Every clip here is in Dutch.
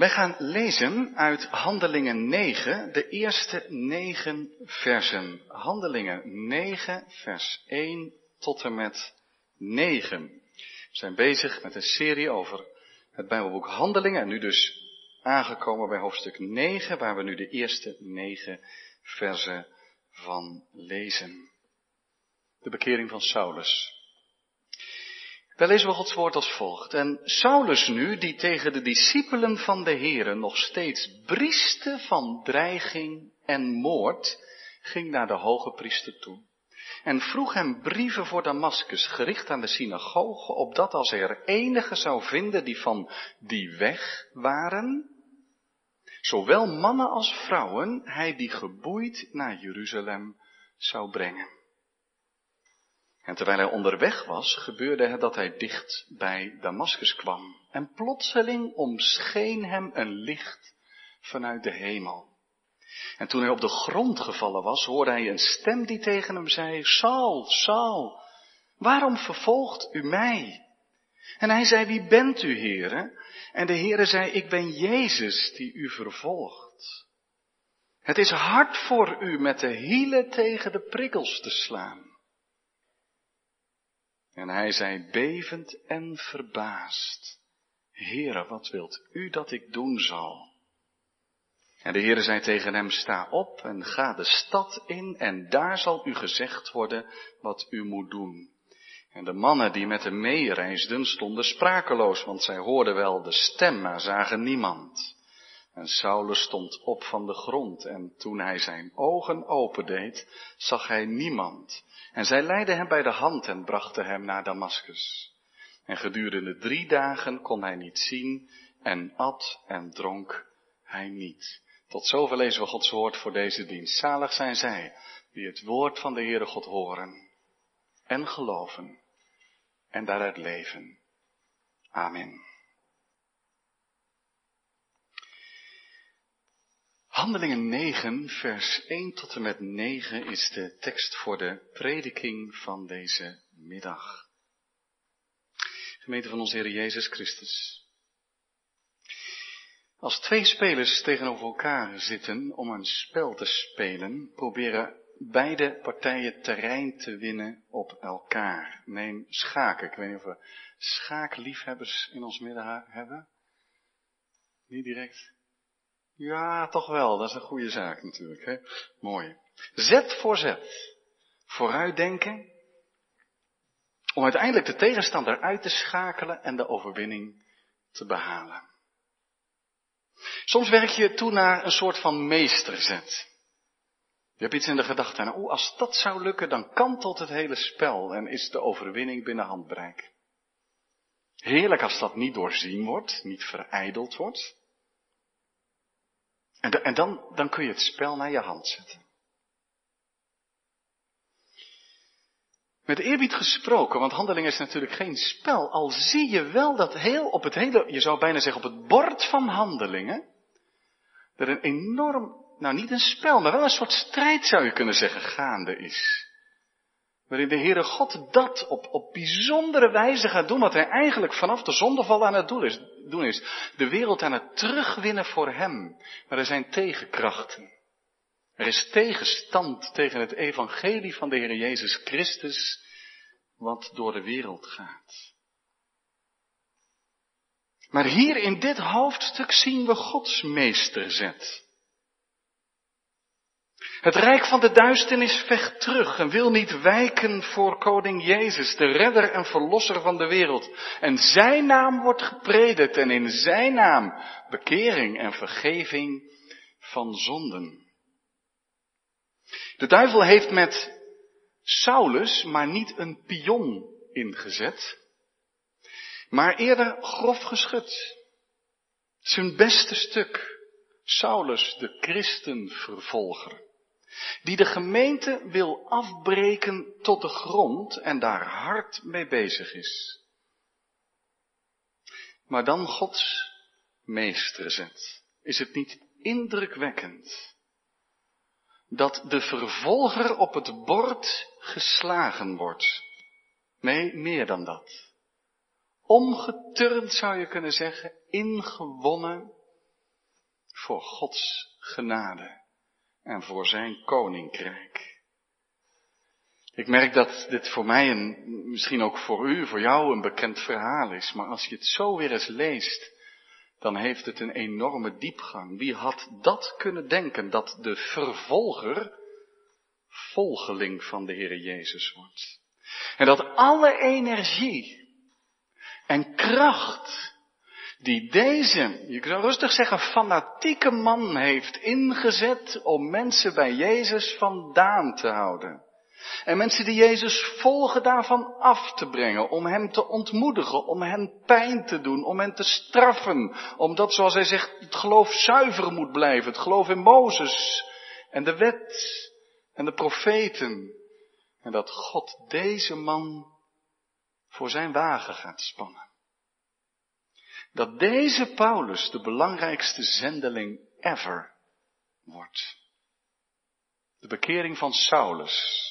Wij gaan lezen uit Handelingen 9, de eerste negen versen. Handelingen 9, vers 1 tot en met 9. We zijn bezig met een serie over het Bijbelboek Handelingen en nu dus aangekomen bij hoofdstuk 9, waar we nu de eerste negen versen van lezen. De bekering van Saulus. Daar lezen we Gods woord als volgt. En Saulus nu, die tegen de discipelen van de Here nog steeds brieste van dreiging en moord, ging naar de hoge priester toe. En vroeg hem brieven voor Damascus, gericht aan de synagoge, opdat als hij er enige zou vinden die van die weg waren, zowel mannen als vrouwen, hij die geboeid naar Jeruzalem zou brengen. En terwijl hij onderweg was, gebeurde het dat hij dicht bij Damascus kwam. En plotseling omscheen hem een licht vanuit de hemel. En toen hij op de grond gevallen was, hoorde hij een stem die tegen hem zei, Saul, Saul, waarom vervolgt u mij? En hij zei, wie bent u, heren? En de heren zei, ik ben Jezus die u vervolgt. Het is hard voor u met de hielen tegen de prikkels te slaan. En hij zei bevend en verbaasd, Heere, wat wilt u dat ik doen zal? En de Heere zei tegen hem, sta op en ga de stad in en daar zal u gezegd worden wat u moet doen. En de mannen die met hem meereisden stonden sprakeloos, want zij hoorden wel de stem, maar zagen niemand. En Saulus stond op van de grond en toen hij zijn ogen opendeed, zag hij niemand. En zij leidden hem bij de hand en brachten hem naar Damaskus. En gedurende drie dagen kon hij niet zien en at en dronk hij niet. Tot zover lezen we Gods woord voor deze dienst. Zalig zijn zij die het woord van de Heere God horen en geloven en daaruit leven. Amen. Handelingen 9, vers 1 tot en met 9 is de tekst voor de prediking van deze middag. Gemeente van onze Heer Jezus Christus. Als twee spelers tegenover elkaar zitten om een spel te spelen, proberen beide partijen terrein te winnen op elkaar. Neem schaken. Ik weet niet of we schaakliefhebbers in ons midden hebben. Niet direct. Ja, toch wel. Dat is een goede zaak natuurlijk. Hè? Mooi. Zet voor zet. Vooruitdenken. Om uiteindelijk de tegenstander uit te schakelen en de overwinning te behalen. Soms werk je toe naar een soort van meesterzet. Je hebt iets in de gedachte en oh, als dat zou lukken, dan kantelt het hele spel en is de overwinning binnen handbereik. Heerlijk als dat niet doorzien wordt, niet verijdeld wordt. En, en dan, dan kun je het spel naar je hand zetten. Met eerbied gesproken, want handeling is natuurlijk geen spel, al zie je wel dat heel op het hele, je zou bijna zeggen op het bord van handelingen, er een enorm, nou niet een spel, maar wel een soort strijd zou je kunnen zeggen, gaande is. Waarin de Heere God dat op, op bijzondere wijze gaat doen, wat hij eigenlijk vanaf de zondeval aan het doen is, doen is. De wereld aan het terugwinnen voor hem. Maar er zijn tegenkrachten. Er is tegenstand tegen het evangelie van de Heer Jezus Christus, wat door de wereld gaat. Maar hier in dit hoofdstuk zien we Gods meesterzet. Het rijk van de duisternis vecht terug en wil niet wijken voor koning Jezus, de redder en verlosser van de wereld. En zijn naam wordt gepredikt en in zijn naam bekering en vergeving van zonden. De duivel heeft met Saulus maar niet een pion ingezet, maar eerder grof geschud. Zijn beste stuk, Saulus de christenvervolger die de gemeente wil afbreken tot de grond en daar hard mee bezig is. Maar dan Gods meesterzet. Is het niet indrukwekkend dat de vervolger op het bord geslagen wordt? Nee, meer dan dat. Omgeturnd zou je kunnen zeggen, ingewonnen voor Gods genade en voor zijn koninkrijk. Ik merk dat dit voor mij en misschien ook voor u, voor jou een bekend verhaal is, maar als je het zo weer eens leest, dan heeft het een enorme diepgang. Wie had dat kunnen denken, dat de vervolger volgeling van de Heer Jezus wordt? En dat alle energie en kracht die deze, je kan rustig zeggen, fanatieke man heeft ingezet om mensen bij Jezus vandaan te houden. En mensen die Jezus volgen daarvan af te brengen, om hem te ontmoedigen, om hen pijn te doen, om hen te straffen, omdat, zoals hij zegt, het geloof zuiver moet blijven, het geloof in Mozes en de wet en de profeten. En dat God deze man voor zijn wagen gaat spannen. Dat deze Paulus de belangrijkste zendeling ever wordt. De bekering van Saulus.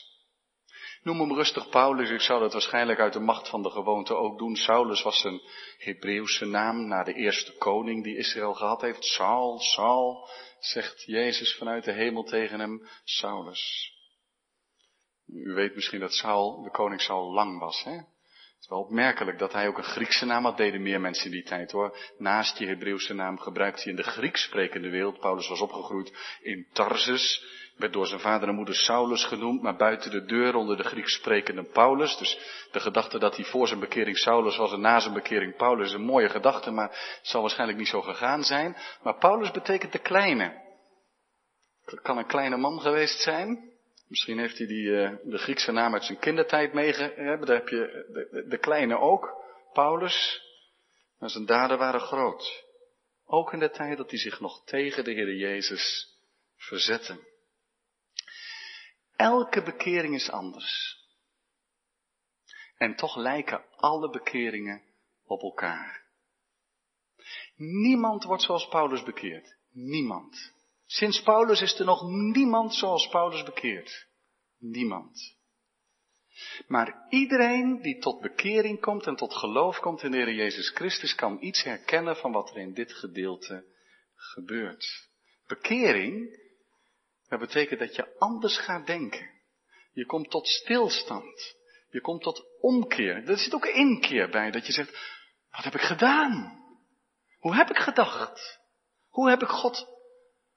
Noem hem rustig Paulus, ik zou dat waarschijnlijk uit de macht van de gewoonte ook doen. Saulus was een Hebreeuwse naam naar de eerste koning die Israël gehad heeft. Saul, Saul, zegt Jezus vanuit de hemel tegen hem, Saulus. U weet misschien dat Saul, de koning Saul, lang was, hè? Het is wel opmerkelijk dat hij ook een Griekse naam had, deden meer mensen in die tijd hoor. Naast die Hebreeuwse naam gebruikte hij in de Grieks sprekende wereld. Paulus was opgegroeid in Tarsus, werd door zijn vader en moeder Saulus genoemd, maar buiten de deur onder de Grieks sprekende Paulus. Dus de gedachte dat hij voor zijn bekering Saulus was en na zijn bekering Paulus is een mooie gedachte, maar het zal waarschijnlijk niet zo gegaan zijn. Maar Paulus betekent de kleine. Kan een kleine man geweest zijn. Misschien heeft hij die, uh, de Griekse naam uit zijn kindertijd meegegeven. Daar heb je de, de, kleine ook, Paulus. Maar zijn daden waren groot. Ook in de tijd dat hij zich nog tegen de Heer Jezus verzette. Elke bekering is anders. En toch lijken alle bekeringen op elkaar. Niemand wordt zoals Paulus bekeerd. Niemand. Sinds Paulus is er nog niemand zoals Paulus bekeerd. Niemand. Maar iedereen die tot bekering komt en tot geloof komt in de Heer Jezus Christus kan iets herkennen van wat er in dit gedeelte gebeurt. Bekering, dat betekent dat je anders gaat denken. Je komt tot stilstand. Je komt tot omkeer. Er zit ook inkeer bij, dat je zegt, wat heb ik gedaan? Hoe heb ik gedacht? Hoe heb ik God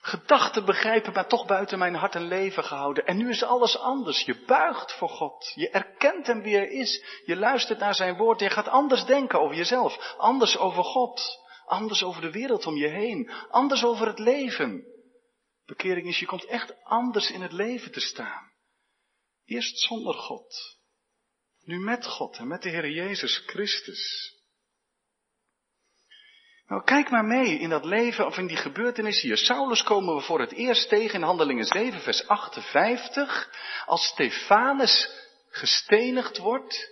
gedachten begrijpen, maar toch buiten mijn hart en leven gehouden. En nu is alles anders. Je buigt voor God. Je erkent hem wie er is. Je luistert naar zijn woord. Je gaat anders denken over jezelf. Anders over God. Anders over de wereld om je heen. Anders over het leven. Bekering is, je komt echt anders in het leven te staan. Eerst zonder God. Nu met God en met de Heer Jezus Christus. Nou, kijk maar mee in dat leven of in die gebeurtenis hier. Saulus komen we voor het eerst tegen in Handelingen 7, vers 58. Als Stefanus gestenigd wordt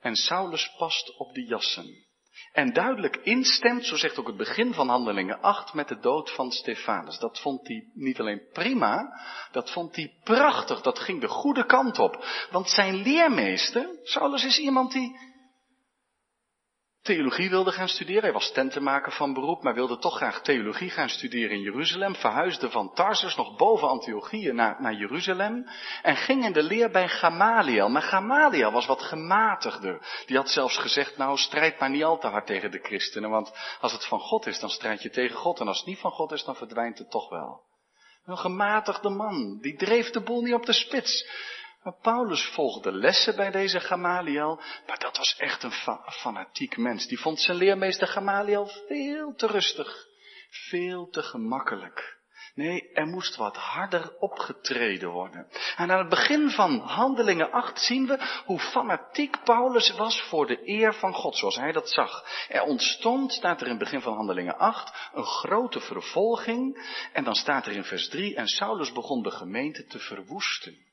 en Saulus past op de jassen. En duidelijk instemt, zo zegt ook het begin van Handelingen 8, met de dood van Stefanus. Dat vond hij niet alleen prima, dat vond hij prachtig. Dat ging de goede kant op. Want zijn leermeester, Saulus is iemand die theologie wilde gaan studeren. Hij was tentenmaker van beroep, maar wilde toch graag theologie gaan studeren in Jeruzalem. Verhuisde van Tarsus nog boven Antiochië naar, naar Jeruzalem. En ging in de leer bij Gamaliel. Maar Gamaliel was wat gematigder. Die had zelfs gezegd, nou strijd maar niet al te hard tegen de christenen. Want als het van God is, dan strijd je tegen God. En als het niet van God is, dan verdwijnt het toch wel. Een gematigde man, die dreef de boel niet op de spits. Maar Paulus volgde lessen bij deze Gamaliel, maar dat was echt een fa fanatiek mens. Die vond zijn leermeester Gamaliel veel te rustig, veel te gemakkelijk. Nee, er moest wat harder opgetreden worden. En aan het begin van Handelingen 8 zien we hoe fanatiek Paulus was voor de eer van God, zoals hij dat zag. Er ontstond, staat er in het begin van Handelingen 8, een grote vervolging. En dan staat er in vers 3, en Saulus begon de gemeente te verwoesten.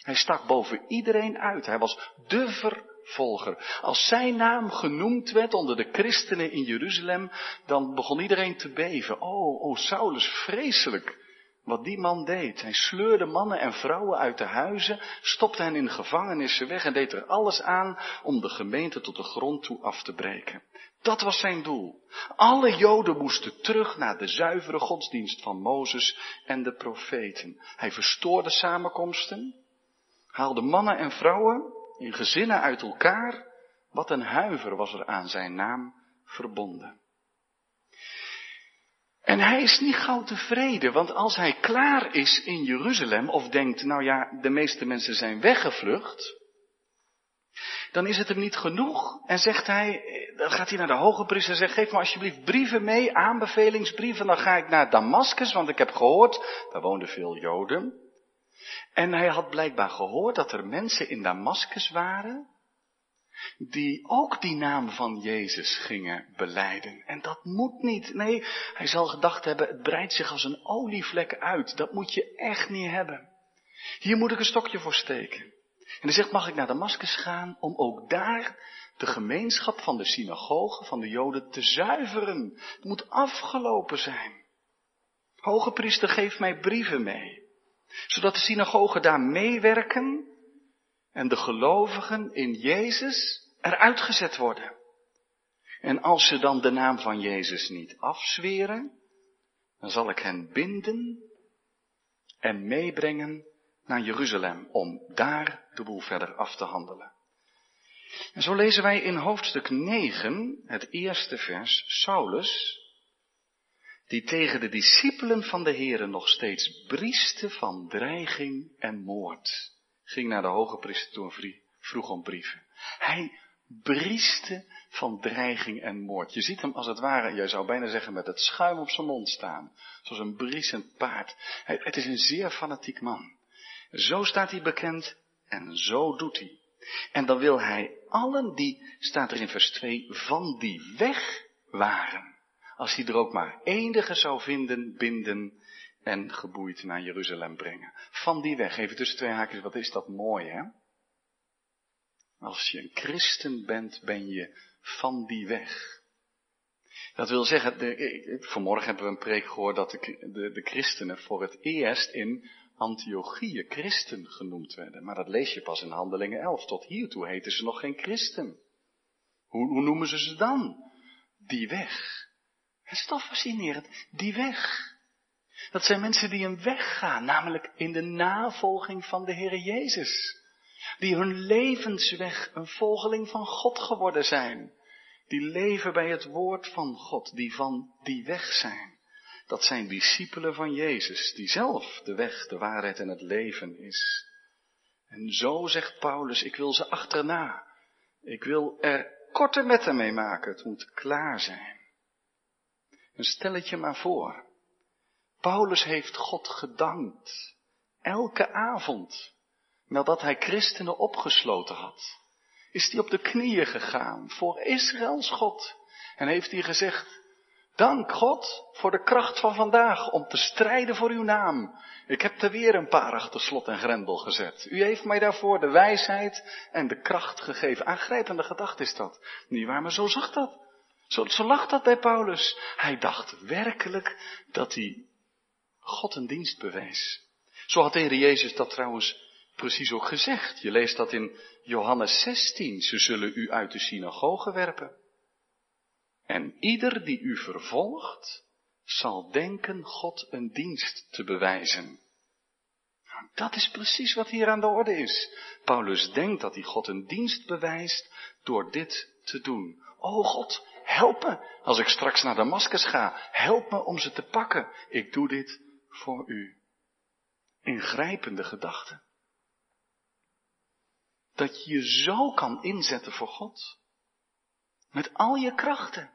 Hij stak boven iedereen uit. Hij was de vervolger. Als zijn naam genoemd werd onder de christenen in Jeruzalem, dan begon iedereen te beven. Oh, oh, Saulus, vreselijk. wat die man deed. Hij sleurde mannen en vrouwen uit de huizen, stopte hen in gevangenissen weg en deed er alles aan om de gemeente tot de grond toe af te breken. Dat was zijn doel. Alle Joden moesten terug naar de zuivere godsdienst van Mozes en de profeten. Hij verstoorde samenkomsten, haalde mannen en vrouwen in gezinnen uit elkaar. Wat een huiver was er aan zijn naam verbonden. En hij is niet gauw tevreden, want als hij klaar is in Jeruzalem of denkt, nou ja, de meeste mensen zijn weggevlucht, dan is het hem niet genoeg en zegt hij, dan gaat hij naar de hoge priester en zegt, geef me alsjeblieft brieven mee, aanbevelingsbrieven, dan ga ik naar Damascus, want ik heb gehoord, daar woonden veel Joden. En hij had blijkbaar gehoord dat er mensen in Damascus waren, die ook die naam van Jezus gingen beleiden. En dat moet niet. Nee, hij zal gedacht hebben, het breidt zich als een olievlek uit. Dat moet je echt niet hebben. Hier moet ik een stokje voor steken. En hij zegt, mag ik naar Damascus gaan om ook daar de gemeenschap van de synagoge, van de Joden, te zuiveren. Het moet afgelopen zijn. Hoge priester, geef mij brieven mee. Zodat de synagogen daar meewerken en de gelovigen in Jezus eruit gezet worden. En als ze dan de naam van Jezus niet afzweren, dan zal ik hen binden en meebrengen naar Jeruzalem om daar de boel verder af te handelen. En zo lezen wij in hoofdstuk 9, het eerste vers, Saulus, die tegen de discipelen van de Here nog steeds brieste van dreiging en moord ging naar de hoge priester toe vroeg om brieven. Hij brieste van dreiging en moord. Je ziet hem als het ware, jij zou bijna zeggen, met het schuim op zijn mond staan. Zoals een briesend paard. het is een zeer fanatiek man. Zo staat hij bekend en zo doet hij. En dan wil hij allen die, staat er in vers 2, van die weg waren. Als hij er ook maar enige zou vinden, binden en geboeid naar Jeruzalem brengen. Van die weg, even tussen twee haakjes, wat is dat mooi hè? Als je een christen bent, ben je van die weg. Dat wil zeggen, de, vanmorgen hebben we een preek gehoord dat de, de, de christenen voor het eerst in Antiochieën christen genoemd werden. Maar dat lees je pas in Handelingen 11. Tot hiertoe heten ze nog geen christen. Hoe, hoe noemen ze ze dan? Die weg. Het is toch fascinerend. Die weg. Dat zijn mensen die een weg gaan, namelijk in de navolging van de Heer Jezus. Die hun levensweg een volgeling van God geworden zijn. Die leven bij het woord van God, die van die weg zijn. Dat zijn discipelen van Jezus, die zelf de weg, de waarheid en het leven is. En zo zegt Paulus, ik wil ze achterna. Ik wil er korte metten mee maken, het moet klaar zijn. En stel het je maar voor. Paulus heeft God gedankt. Elke avond, nadat hij christenen opgesloten had, is hij op de knieën gegaan voor Israëls God. En heeft hij gezegd, dank God voor de kracht van vandaag om te strijden voor uw naam. Ik heb er weer een paar achter slot en grendel gezet. U heeft mij daarvoor de wijsheid en de kracht gegeven. Aangrijpende gedachte is dat. Niet waar, maar zo zag dat. Zo, lag dat bij Paulus. Hij dacht werkelijk dat hij God een dienst bewees. Zo had de Heer Jezus dat trouwens precies ook gezegd. Je leest dat in Johannes 16. Ze zullen u uit de synagoge werpen. En ieder die u vervolgt, zal denken God een dienst te bewijzen. Nou, dat is precies wat hier aan de orde is. Paulus denkt dat hij God een dienst bewijst door dit te doen. O God, help me als ik straks naar Damascus ga. Help me om ze te pakken. Ik doe dit voor u. Ingrijpende gedachte. Dat je je zo kan inzetten voor God. Met al je krachten.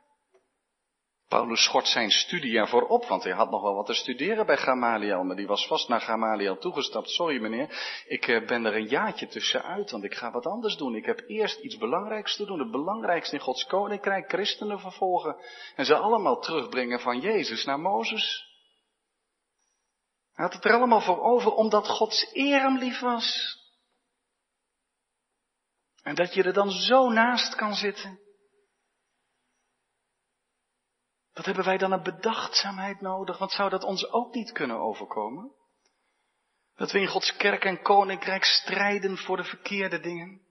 Paulus schort zijn studie ervoor op, want hij had nog wel wat te studeren bij Gamaliel, maar die was vast naar Gamaliel toegestapt. Sorry meneer, ik eh, ben er een jaartje tussenuit, want ik ga wat anders doen. Ik heb eerst iets belangrijks te doen, het belangrijkste in Gods koninkrijk, christenen vervolgen en ze allemaal terugbrengen van Jezus naar Mozes. Hij had het er allemaal voor over omdat Gods eer hem lief was. En dat je er dan zo naast kan zitten. Wat hebben wij dan een bedachtzaamheid nodig? Want zou dat ons ook niet kunnen overkomen? Dat we in Gods kerk en koninkrijk strijden voor de verkeerde dingen.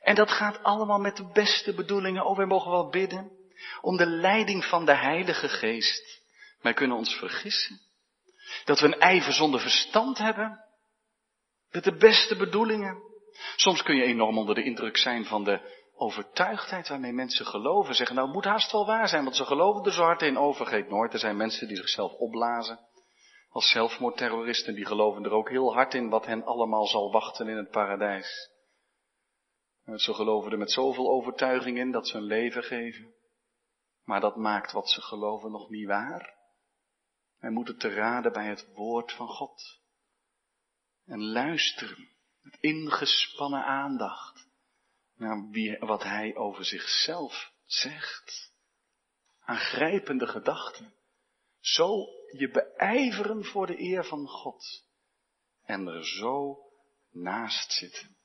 En dat gaat allemaal met de beste bedoelingen. Oh, wij mogen wel bidden om de leiding van de Heilige Geest. Wij kunnen ons vergissen. Dat we een ijver zonder verstand hebben. Met de beste bedoelingen. Soms kun je enorm onder de indruk zijn van de overtuigdheid waarmee mensen geloven. Zeggen, nou het moet haast wel waar zijn, want ze geloven er zo hard in. Overgeet nooit, er zijn mensen die zichzelf opblazen. Als zelfmoordterroristen, die geloven er ook heel hard in wat hen allemaal zal wachten in het paradijs. Ze geloven er met zoveel overtuiging in dat ze hun leven geven. Maar dat maakt wat ze geloven nog niet waar. Wij moeten te raden bij het woord van God. En luisteren met ingespannen aandacht naar wie, wat hij over zichzelf zegt. Aangrijpende gedachten. Zo je beijveren voor de eer van God. En er zo naast zitten.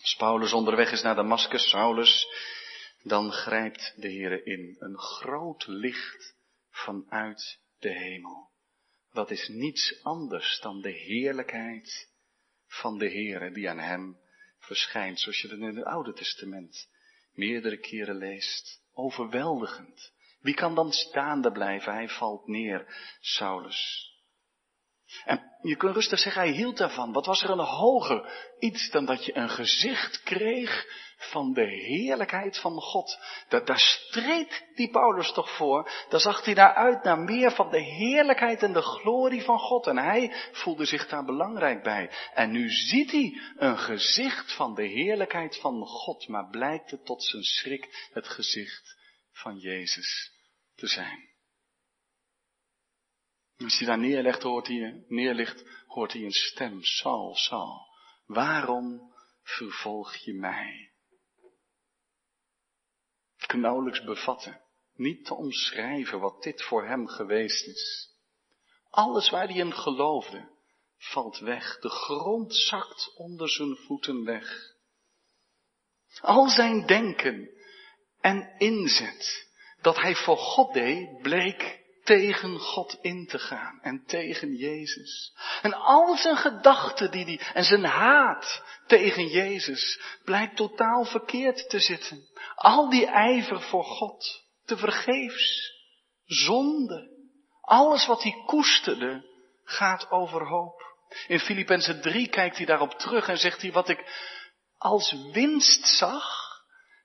Als Paulus onderweg is naar Damascus, Saulus, dan grijpt de Heer in een groot licht vanuit de hemel. Dat is niets anders dan de heerlijkheid van de Heer die aan hem verschijnt, zoals je dat in het Oude Testament meerdere keren leest. Overweldigend. Wie kan dan staande blijven? Hij valt neer, Saulus. En je kunt rustig zeggen, hij hield daarvan. Wat was er een hoger iets dan dat je een gezicht kreeg van de heerlijkheid van God? Dat, daar streed die Paulus toch voor. Daar zag hij daar uit naar meer van de heerlijkheid en de glorie van God. En hij voelde zich daar belangrijk bij. En nu ziet hij een gezicht van de heerlijkheid van God. Maar blijkt het tot zijn schrik het gezicht van Jezus te zijn. Als hij daar neerlegt, hoort hij, neerligt, hoort hij een stem. Saul, Saul, waarom vervolg je mij? Ik kan nauwelijks bevatten, niet te omschrijven wat dit voor hem geweest is. Alles waar hij in geloofde, valt weg. De grond zakt onder zijn voeten weg. Al zijn denken en inzet dat hij voor God deed, bleek tegen God in te gaan en tegen Jezus. En al zijn gedachten die die, en zijn haat tegen Jezus blijkt totaal verkeerd te zitten. Al die ijver voor God, te vergeefs, zonde, alles wat hij koesterde, gaat overhoop. In Filippenzen 3 kijkt hij daarop terug en zegt hij, wat ik als winst zag,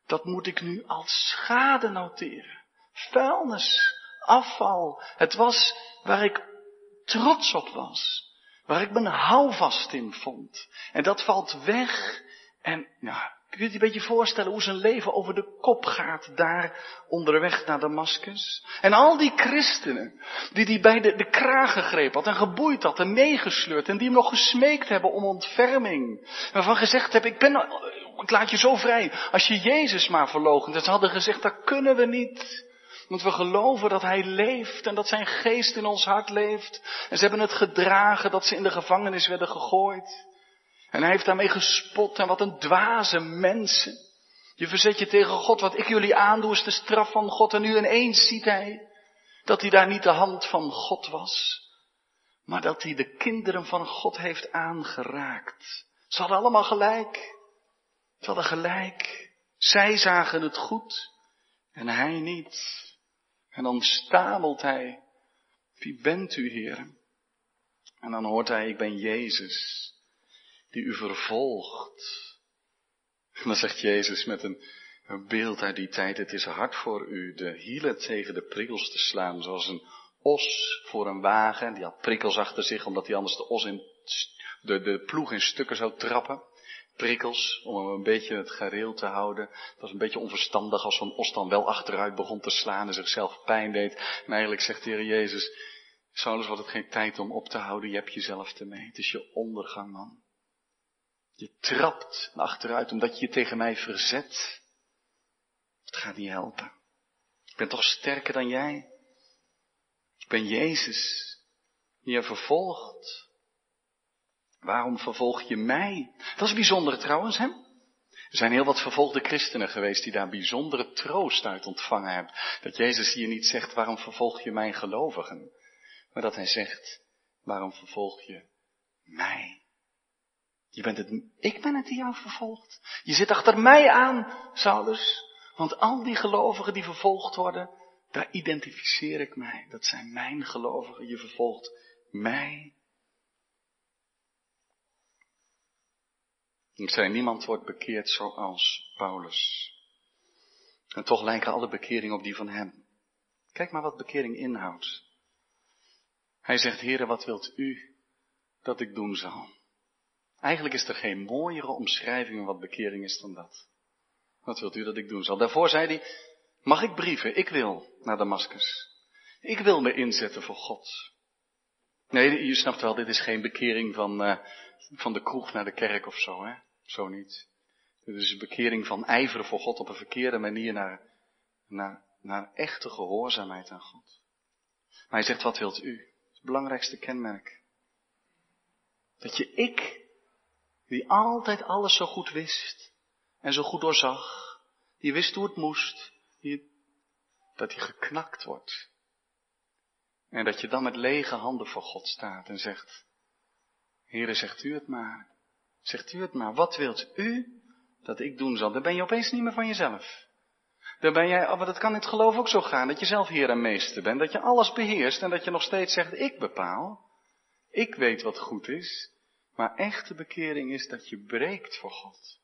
dat moet ik nu als schade noteren. Vuilnis, afval. Het was waar ik trots op was. Waar ik mijn houvast in vond. En dat valt weg. En nou, kun je je een beetje voorstellen hoe zijn leven over de kop gaat daar onderweg naar Damascus? En al die christenen die hij bij de, de kraag gegrepen had en geboeid had en meegesleurd en die hem nog gesmeekt hebben om ontferming. Waarvan gezegd hebben, ik ben, ik laat je zo vrij. Als je Jezus maar verloochent. En ze hadden gezegd, dat kunnen we niet. Want we geloven dat Hij leeft en dat Zijn geest in ons hart leeft. En ze hebben het gedragen dat ze in de gevangenis werden gegooid. En Hij heeft daarmee gespot en wat een dwaze mensen. Je verzet je tegen God, wat ik jullie aandoe is de straf van God. En nu ineens ziet Hij dat Hij daar niet de hand van God was. Maar dat Hij de kinderen van God heeft aangeraakt. Ze hadden allemaal gelijk. Ze hadden gelijk. Zij zagen het goed en hij niet. En dan stamelt hij, wie bent u, Heer? En dan hoort hij, ik ben Jezus, die u vervolgt. En dan zegt Jezus met een, een beeld uit die tijd, het is hard voor u de hielen tegen de prikkels te slaan, zoals een os voor een wagen. Die had prikkels achter zich, omdat hij anders de os in, de, de ploeg in stukken zou trappen prikkels om hem een beetje het gareel te houden. Het was een beetje onverstandig als zo'n os dan wel achteruit begon te slaan en zichzelf pijn deed. En eigenlijk zegt de Heer Jezus, Saulus wordt het geen tijd om op te houden, je hebt jezelf ermee. Het is je ondergang, man. Je trapt achteruit omdat je je tegen mij verzet. Het gaat niet helpen. Ik ben toch sterker dan jij. Ik ben Jezus, die je vervolgt. Waarom vervolg je mij? Dat is bijzonder trouwens, hè? Er zijn heel wat vervolgde christenen geweest die daar bijzondere troost uit ontvangen hebben. Dat Jezus hier niet zegt, waarom vervolg je mijn gelovigen? Maar dat hij zegt, waarom vervolg je mij? Je bent het, ik ben het die jou vervolgt. Je zit achter mij aan, Saulus. Want al die gelovigen die vervolgd worden, daar identificeer ik mij. Dat zijn mijn gelovigen. Je vervolgt mij. Ik zei, niemand wordt bekeerd zoals Paulus. En toch lijken alle bekeringen op die van hem. Kijk maar wat bekering inhoudt. Hij zegt, heren, wat wilt u dat ik doen zal? Eigenlijk is er geen mooiere omschrijving wat bekering is dan dat. Wat wilt u dat ik doen zal? Daarvoor zei hij, mag ik brieven? Ik wil naar Damascus. Ik wil me inzetten voor God. Nee, je snapt wel, dit is geen bekering van, uh, van de kroeg naar de kerk of zo, hè? Zo niet. Dit is een bekering van ijveren voor God op een verkeerde manier naar, naar, naar echte gehoorzaamheid aan God. Maar hij zegt, wat wilt u? Het belangrijkste kenmerk. Dat je ik, die altijd alles zo goed wist en zo goed doorzag, die wist hoe het moest, die, dat hij geknakt wordt. En dat je dan met lege handen voor God staat en zegt, Heere, zegt u het maar. Zegt u het maar. Wat wilt u dat ik doen zal? Dan ben je opeens niet meer van jezelf. Dan ben jij, maar dat kan in het geloof ook zo gaan, dat je zelf heer en meester bent, dat je alles beheerst en dat je nog steeds zegt, ik bepaal. Ik weet wat goed is. Maar echte bekering is dat je breekt voor God.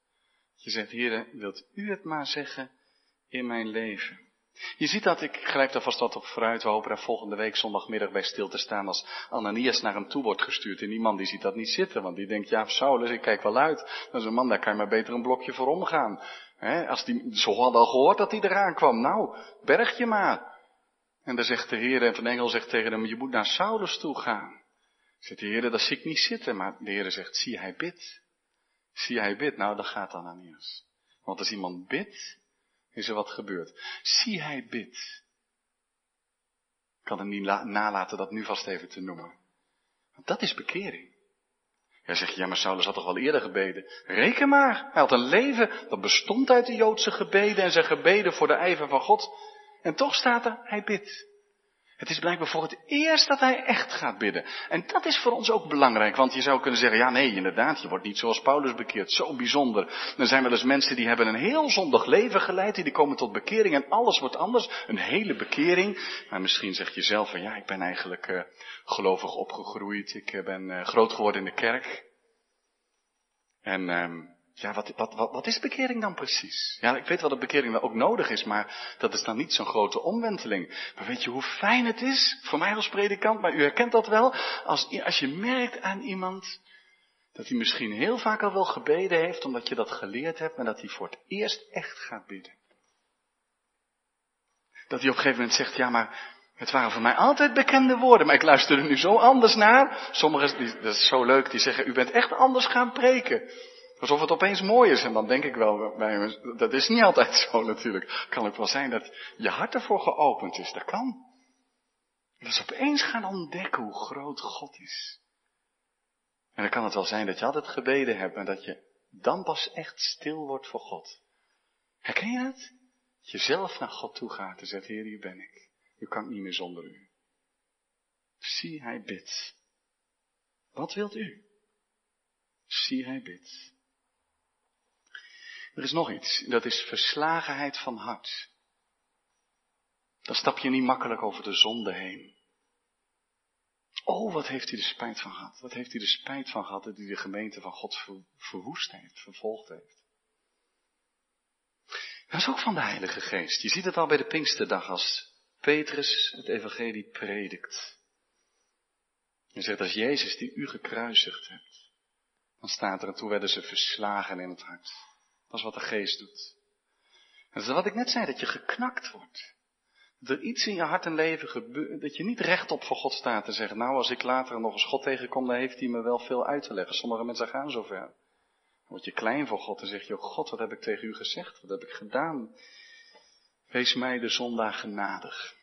Je zegt, Heer, wilt u het maar zeggen in mijn leven? Je ziet dat, ik grijp daar vast wat op vooruit, we hopen er volgende week zondagmiddag bij stil te staan als Ananias naar hem toe wordt gestuurd. En die man die ziet dat niet zitten, want die denkt, ja Saulus, ik kijk wel uit. Dat is een man, daar kan je maar beter een blokje voor omgaan. He, als die, zo had al gehoord dat hij eraan kwam, nou, berg je maar. En dan zegt de Heer, en van Engel zegt tegen hem, je moet naar Saulus toe gaan. Zegt de Heer, dat zie ik niet zitten, maar de Heer zegt, zie hij bidt. Zie hij bidt, nou dan gaat Ananias. Want als iemand bidt, is er wat gebeurd. Zie hij bidt. Ik kan hem niet nalaten dat nu vast even te noemen. Want dat is bekering. Jij zegt, ja maar Saulus had toch wel eerder gebeden. Reken maar, hij had een leven dat bestond uit de Joodse gebeden en zijn gebeden voor de ijver van God. En toch staat er, hij bidt. Het is blijkbaar voor het eerst dat hij echt gaat bidden. En dat is voor ons ook belangrijk, want je zou kunnen zeggen, ja nee, inderdaad, je wordt niet zoals Paulus bekeerd, zo bijzonder. Er zijn wel eens mensen die hebben een heel zondig leven geleid, die komen tot bekering en alles wordt anders, een hele bekering. Maar misschien zeg je zelf van, ja, ik ben eigenlijk uh, gelovig opgegroeid, ik uh, ben uh, groot geworden in de kerk. En uh, ja, wat, wat, wat, wat is bekering dan precies? Ja, ik weet wel dat bekering wel ook nodig is, maar dat is dan niet zo'n grote omwenteling. Maar weet je hoe fijn het is, voor mij als predikant, maar u herkent dat wel, als, als je merkt aan iemand dat hij misschien heel vaak al wel gebeden heeft, omdat je dat geleerd hebt, maar dat hij voor het eerst echt gaat bidden. Dat hij op een gegeven moment zegt, ja maar het waren voor mij altijd bekende woorden, maar ik luister er nu zo anders naar. Sommigen, dat is zo leuk, die zeggen, u bent echt anders gaan preken. Alsof het opeens mooi is. En dan denk ik wel bij dat is niet altijd zo natuurlijk. Kan ook wel zijn dat je hart ervoor geopend is. Dat kan. Dat is opeens gaan ontdekken hoe groot God is. En dan kan het wel zijn dat je altijd gebeden hebt en dat je dan pas echt stil wordt voor God. Herken je het? Dat je zelf naar God toe gaat en zegt, Heer, hier ben ik. U kan niet meer zonder u. Zie, hij bidt. Wat wilt u? Zie, hij bidt. Er is nog iets, dat is verslagenheid van hart. Dan stap je niet makkelijk over de zonde heen. Oh, wat heeft hij er spijt van gehad? Wat heeft hij er spijt van gehad dat hij de gemeente van God verwoest heeft, vervolgd heeft? Dat is ook van de Heilige Geest. Je ziet het al bij de Pinksterdag als Petrus het evangelie predikt. Hij zegt, als Jezus die u gekruisigd hebt, dan staat er, en toen werden ze verslagen in het hart. Is wat de geest doet. En dat is wat ik net zei, dat je geknakt wordt. Dat er iets in je hart en leven gebeurt, dat je niet rechtop voor God staat te zeggen, nou als ik later nog eens God tegenkom, dan heeft hij me wel veel uit te leggen. Sommige mensen gaan zo ver. Dan word je klein voor God en zeg je, oh God, wat heb ik tegen u gezegd? Wat heb ik gedaan? Wees mij de zondag genadig.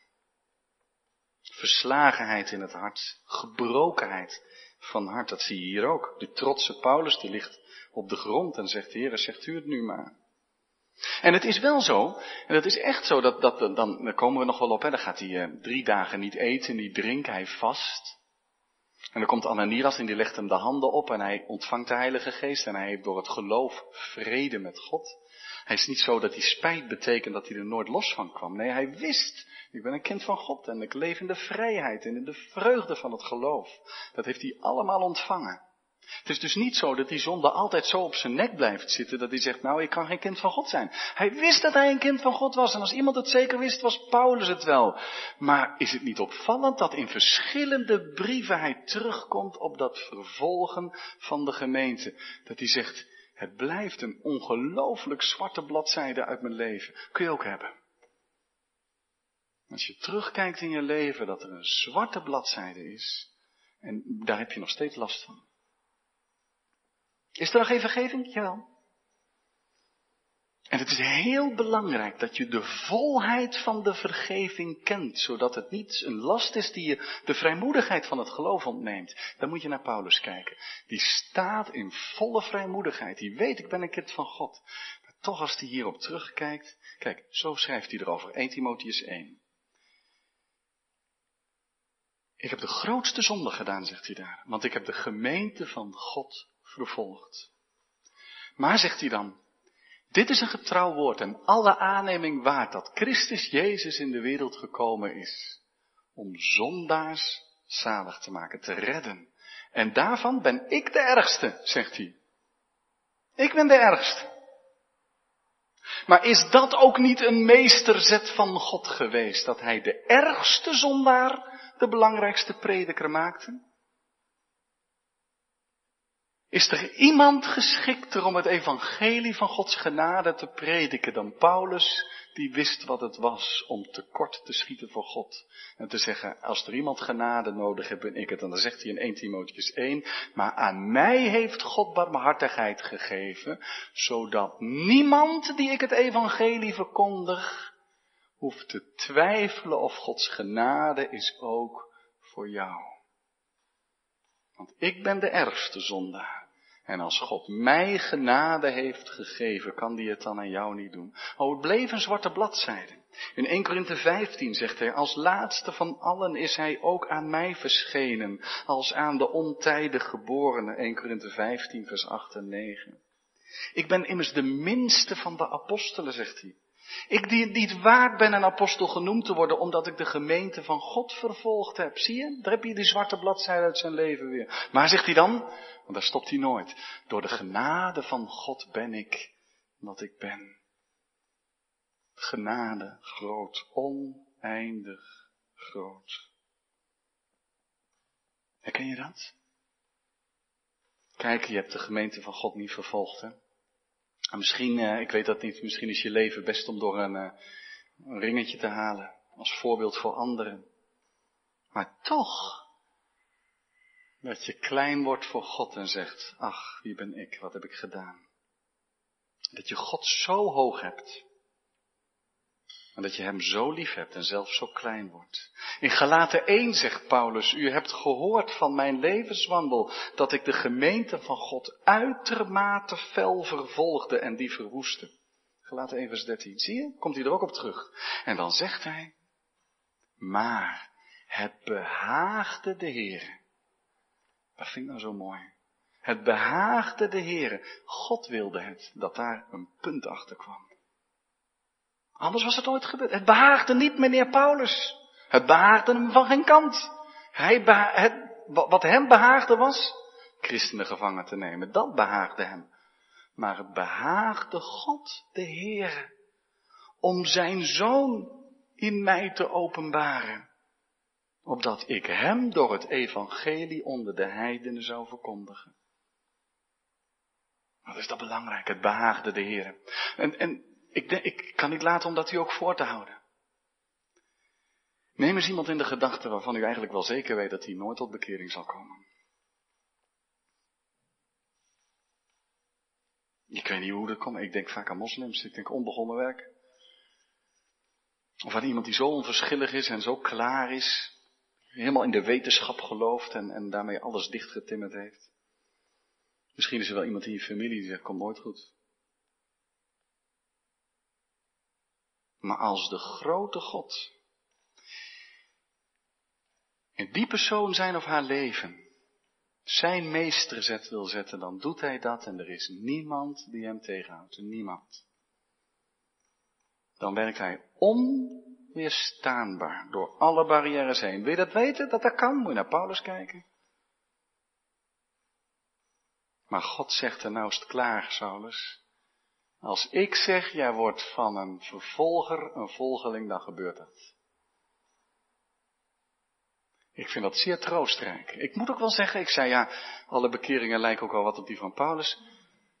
Verslagenheid in het hart, gebrokenheid van hart, dat zie je hier ook. De trotse Paulus, die ligt op de grond en zegt, Heer, zegt u het nu maar. En het is wel zo, en het is echt zo, dat, dat, dan, komen we nog wel op, hè, dan gaat hij uh, drie dagen niet eten, niet drinken, hij vast. En dan komt Ananias en die legt hem de handen op en hij ontvangt de Heilige Geest en hij heeft door het geloof vrede met God. Hij is niet zo dat hij spijt betekent dat hij er nooit los van kwam. Nee, hij wist, ik ben een kind van God en ik leef in de vrijheid en in de vreugde van het geloof. Dat heeft hij allemaal ontvangen. Het is dus niet zo dat die zonde altijd zo op zijn nek blijft zitten dat hij zegt, nou ik kan geen kind van God zijn. Hij wist dat hij een kind van God was en als iemand het zeker wist was Paulus het wel. Maar is het niet opvallend dat in verschillende brieven hij terugkomt op dat vervolgen van de gemeente. Dat hij zegt, het blijft een ongelooflijk zwarte bladzijde uit mijn leven. Kun je ook hebben. Als je terugkijkt in je leven dat er een zwarte bladzijde is en daar heb je nog steeds last van. Is er nog geen vergeving? Jawel. En het is heel belangrijk dat je de volheid van de vergeving kent, zodat het niet een last is die je de vrijmoedigheid van het geloof ontneemt. Dan moet je naar Paulus kijken. Die staat in volle vrijmoedigheid. Die weet, ik ben een kind van God. Maar toch als hij hierop terugkijkt, kijk, zo schrijft hij erover. 1 Timotheus 1. Ik heb de grootste zonde gedaan, zegt hij daar, want ik heb de gemeente van God vervolgd. Maar, zegt hij dan, dit is een getrouw woord en alle aanneming waard dat Christus Jezus in de wereld gekomen is. Om zondaars zalig te maken, te redden. En daarvan ben ik de ergste, zegt hij. Ik ben de ergste. Maar is dat ook niet een meesterzet van God geweest, dat hij de ergste zondaar de belangrijkste prediker maakte? Is er iemand geschikter om het evangelie van Gods genade te prediken dan Paulus, die wist wat het was om tekort te schieten voor God? En te zeggen, als er iemand genade nodig heeft, ben ik het. Dan zegt hij in 1 Timotheus 1, maar aan mij heeft God barmhartigheid gegeven, zodat niemand die ik het evangelie verkondig, hoeft te twijfelen of Gods genade is ook voor jou. Want ik ben de ergste zondaar. En als God mij genade heeft gegeven, kan die het dan aan jou niet doen. Oh, het bleef een zwarte bladzijde. In 1 Korinthe 15 zegt hij, als laatste van allen is hij ook aan mij verschenen, als aan de ontijdig geborene. 1 Korinthe 15 vers 8 en 9. Ik ben immers de minste van de apostelen, zegt hij. Ik die niet waard ben een apostel genoemd te worden, omdat ik de gemeente van God vervolgd heb. Zie je? Daar heb je die zwarte bladzijde uit zijn leven weer. Maar zegt hij dan, want daar stopt hij nooit. Door de genade van God ben ik wat ik ben. Genade groot, oneindig groot. Herken je dat? Kijk, je hebt de gemeente van God niet vervolgd, hè? En misschien, eh, ik weet dat niet, misschien is je leven best om door een, eh, een ringetje te halen. Als voorbeeld voor anderen. Maar toch, dat je klein wordt voor God en zegt, ach, wie ben ik, wat heb ik gedaan. Dat je God zo hoog hebt. En dat je hem zo lief hebt en zelf zo klein wordt. In Galaten 1 zegt Paulus, u hebt gehoord van mijn levenswandel dat ik de gemeente van God uitermate fel vervolgde en die verwoestte. Galaten 1 vers 13. Zie je? Komt hij er ook op terug. En dan zegt hij, maar het behaagde de Heer dat vind ik nou zo mooi. Het behaagde de Heere. God wilde het, dat daar een punt achter kwam. Anders was het ooit gebeurd. Het behaagde niet meneer Paulus. Het behaagde hem van geen kant. Hij het, wat hem behaagde was, christenen gevangen te nemen. Dat behaagde hem. Maar het behaagde God, de Heere, om zijn zoon in mij te openbaren opdat ik hem door het evangelie onder de heidenen zou verkondigen. Wat is dat belangrijk? Het behaagde de Heer. En, en ik, ik kan niet laten om dat u ook voor te houden. Neem eens iemand in de gedachte waarvan u eigenlijk wel zeker weet dat hij nooit tot bekering zal komen. Ik weet niet hoe dat komt. Ik denk vaak aan moslims. Ik denk onbegonnen werk. Of aan iemand die zo onverschillig is en zo klaar is helemaal in de wetenschap gelooft en, en daarmee alles dichtgetimmerd heeft. Misschien is er wel iemand in je familie die zegt, komt nooit goed. Maar als de grote God in die persoon zijn of haar leven zijn meesterzet wil zetten, dan doet hij dat en er is niemand die hem tegenhoudt. Niemand. Dan werkt hij onweerstaanbaar door alle barrières heen. Wil je dat weten, dat dat kan? Moet je naar Paulus kijken. Maar God zegt er nou het klaar, Saulus. Als ik zeg, jij wordt van een vervolger een volgeling, dan gebeurt dat. Ik vind dat zeer troostrijk. Ik moet ook wel zeggen, ik zei ja, alle bekeringen lijken ook wel wat op die van Paulus.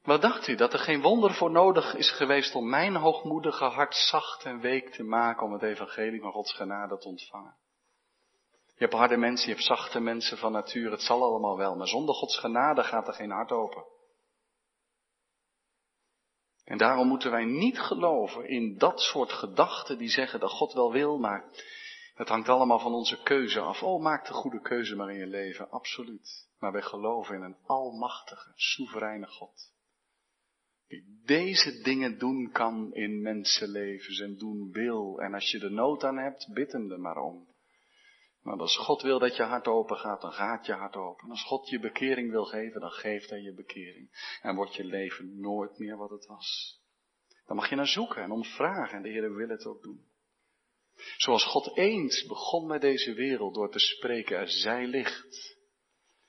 Wat dacht u, dat er geen wonder voor nodig is geweest om mijn hoogmoedige hart zacht en week te maken om het evangelie van Gods genade te ontvangen? Je hebt harde mensen, je hebt zachte mensen van natuur, het zal allemaal wel, maar zonder Gods genade gaat er geen hart open. En daarom moeten wij niet geloven in dat soort gedachten die zeggen dat God wel wil, maar het hangt allemaal van onze keuze af. Oh, maak de goede keuze maar in je leven, absoluut. Maar wij geloven in een almachtige, soevereine God. Die deze dingen doen kan in mensenlevens en doen wil. En als je er nood aan hebt, bid hem er maar om. Maar als God wil dat je hart open gaat, dan gaat je hart open. Als God je bekering wil geven, dan geeft hij je bekering. En wordt je leven nooit meer wat het was. Dan mag je naar zoeken en om vragen en de Heer wil het ook doen. Zoals God eens begon met deze wereld door te spreken, er zij licht.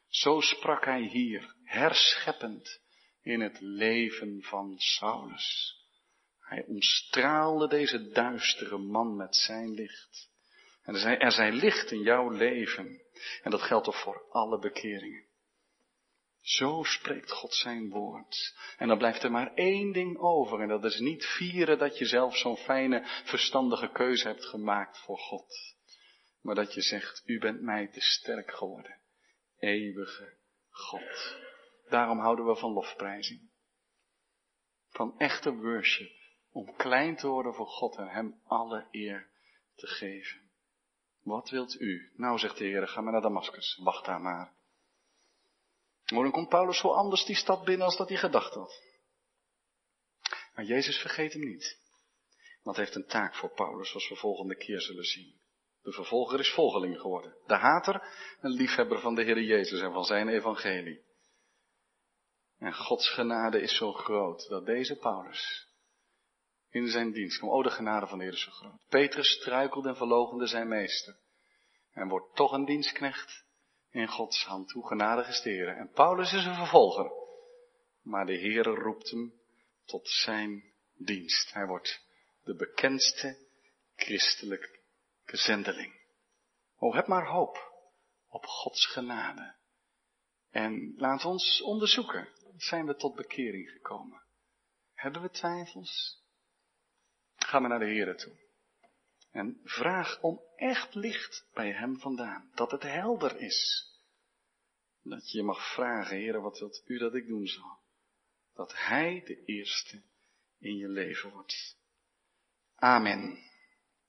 Zo sprak hij hier, herscheppend in het leven van Saulus. Hij omstraalde deze duistere man met zijn licht. En er zijn, er zijn licht in jouw leven. En dat geldt ook voor alle bekeringen. Zo spreekt God zijn woord. En dan blijft er maar één ding over. En dat is niet vieren dat je zelf zo'n fijne, verstandige keuze hebt gemaakt voor God. Maar dat je zegt, u bent mij te sterk geworden. Eeuwige God. Daarom houden we van lofprijzing. Van echte worship. Om klein te worden voor God en Hem alle eer te geven. Wat wilt u? Nou, zegt de Heer, ga maar naar Damascus. Wacht daar maar. Maar dan komt Paulus zo anders die stad binnen als dat hij gedacht had. Maar Jezus vergeet hem niet. Want heeft een taak voor Paulus, zoals we volgende keer zullen zien. De vervolger is volgeling geworden. De hater, een liefhebber van de Heer Jezus en van zijn evangelie. En Gods genade is zo groot dat deze Paulus in zijn dienst kwam. O, de genade van de Heer zo groot. Petrus struikelde en verlogende zijn meester. En wordt toch een dienstknecht in Gods hand. Hoe genadig is de Heer. En Paulus is een vervolger. Maar de Heer roept hem tot zijn dienst. Hij wordt de bekendste christelijke zendeling. O, heb maar hoop op Gods genade. En laat ons onderzoeken. Zijn we tot bekering gekomen? Hebben we twijfels? Ga maar naar de Heer toe. En vraag om echt licht bij Hem vandaan. Dat het helder is. Dat je mag vragen, Heer, wat wilt u dat ik doen zal? Dat Hij de eerste in je leven wordt. Amen.